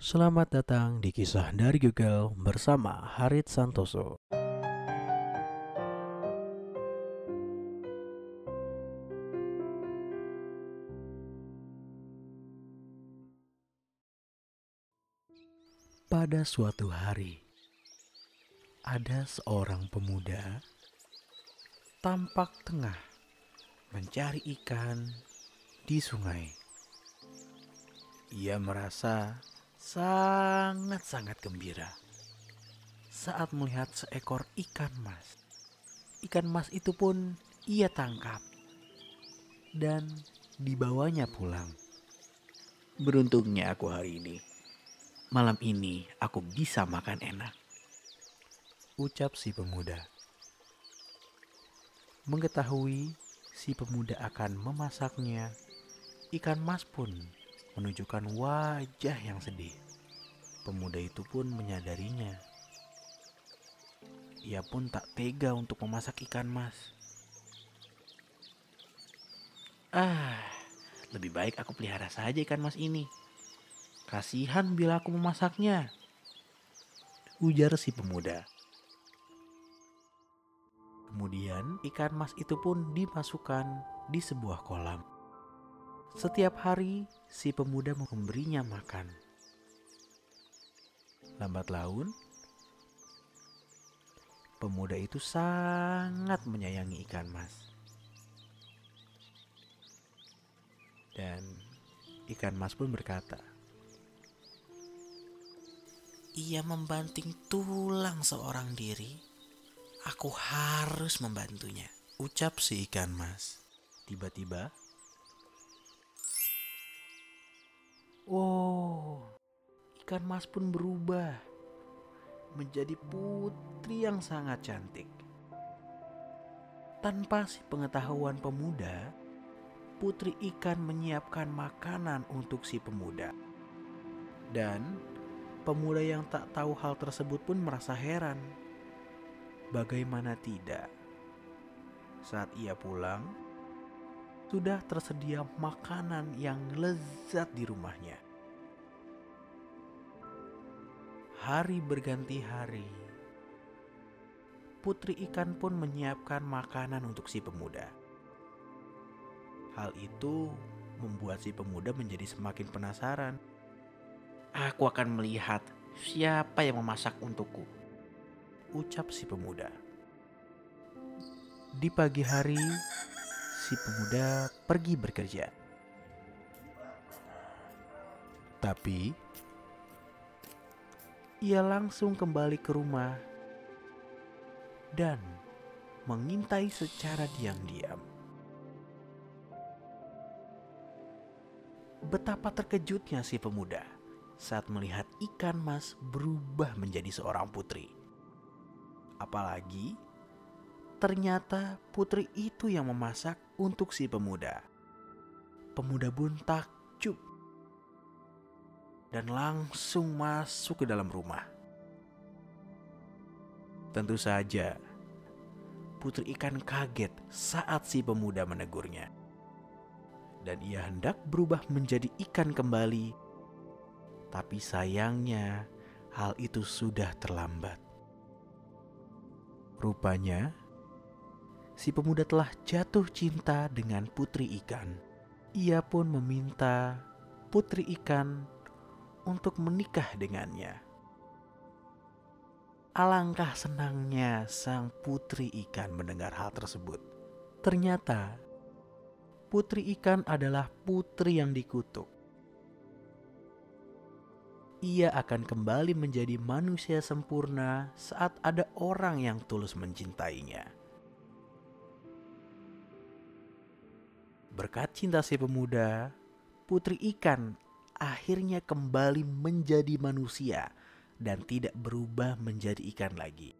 Selamat datang di kisah dari Google bersama Harit Santoso. Pada suatu hari, ada seorang pemuda tampak tengah mencari ikan di sungai. Ia merasa sangat-sangat gembira saat melihat seekor ikan mas. Ikan mas itu pun ia tangkap dan dibawanya pulang. Beruntungnya aku hari ini. Malam ini aku bisa makan enak. Ucap si pemuda. Mengetahui si pemuda akan memasaknya, ikan mas pun menunjukkan wajah yang sedih. Pemuda itu pun menyadarinya. Ia pun tak tega untuk memasak ikan mas. Ah, lebih baik aku pelihara saja ikan mas ini. Kasihan bila aku memasaknya. Ujar si pemuda. Kemudian ikan mas itu pun dimasukkan di sebuah kolam. Setiap hari, si pemuda memberinya makan. Lambat laun, pemuda itu sangat menyayangi ikan mas. Dan ikan mas pun berkata, Ia membanting tulang seorang diri. Aku harus membantunya. Ucap si ikan mas. Tiba-tiba Oh, ikan mas pun berubah menjadi putri yang sangat cantik. Tanpa si pengetahuan pemuda, putri ikan menyiapkan makanan untuk si pemuda. Dan pemuda yang tak tahu hal tersebut pun merasa heran. Bagaimana tidak? Saat ia pulang, sudah tersedia makanan yang lezat di rumahnya. Hari berganti hari, putri ikan pun menyiapkan makanan untuk si pemuda. Hal itu membuat si pemuda menjadi semakin penasaran. Aku akan melihat siapa yang memasak untukku. Ucap si pemuda. Di pagi hari, si pemuda pergi bekerja. Tapi ia langsung kembali ke rumah dan mengintai secara diam-diam. Betapa terkejutnya si pemuda saat melihat ikan mas berubah menjadi seorang putri. Apalagi Ternyata putri itu yang memasak untuk si pemuda. Pemuda pun takjub dan langsung masuk ke dalam rumah. Tentu saja, putri ikan kaget saat si pemuda menegurnya. Dan ia hendak berubah menjadi ikan kembali. Tapi sayangnya, hal itu sudah terlambat. Rupanya, si pemuda telah jatuh cinta dengan putri ikan. Ia pun meminta putri ikan untuk menikah dengannya. Alangkah senangnya sang putri ikan mendengar hal tersebut. Ternyata putri ikan adalah putri yang dikutuk. Ia akan kembali menjadi manusia sempurna saat ada orang yang tulus mencintainya. Berkat cinta si pemuda, putri ikan akhirnya kembali menjadi manusia dan tidak berubah menjadi ikan lagi.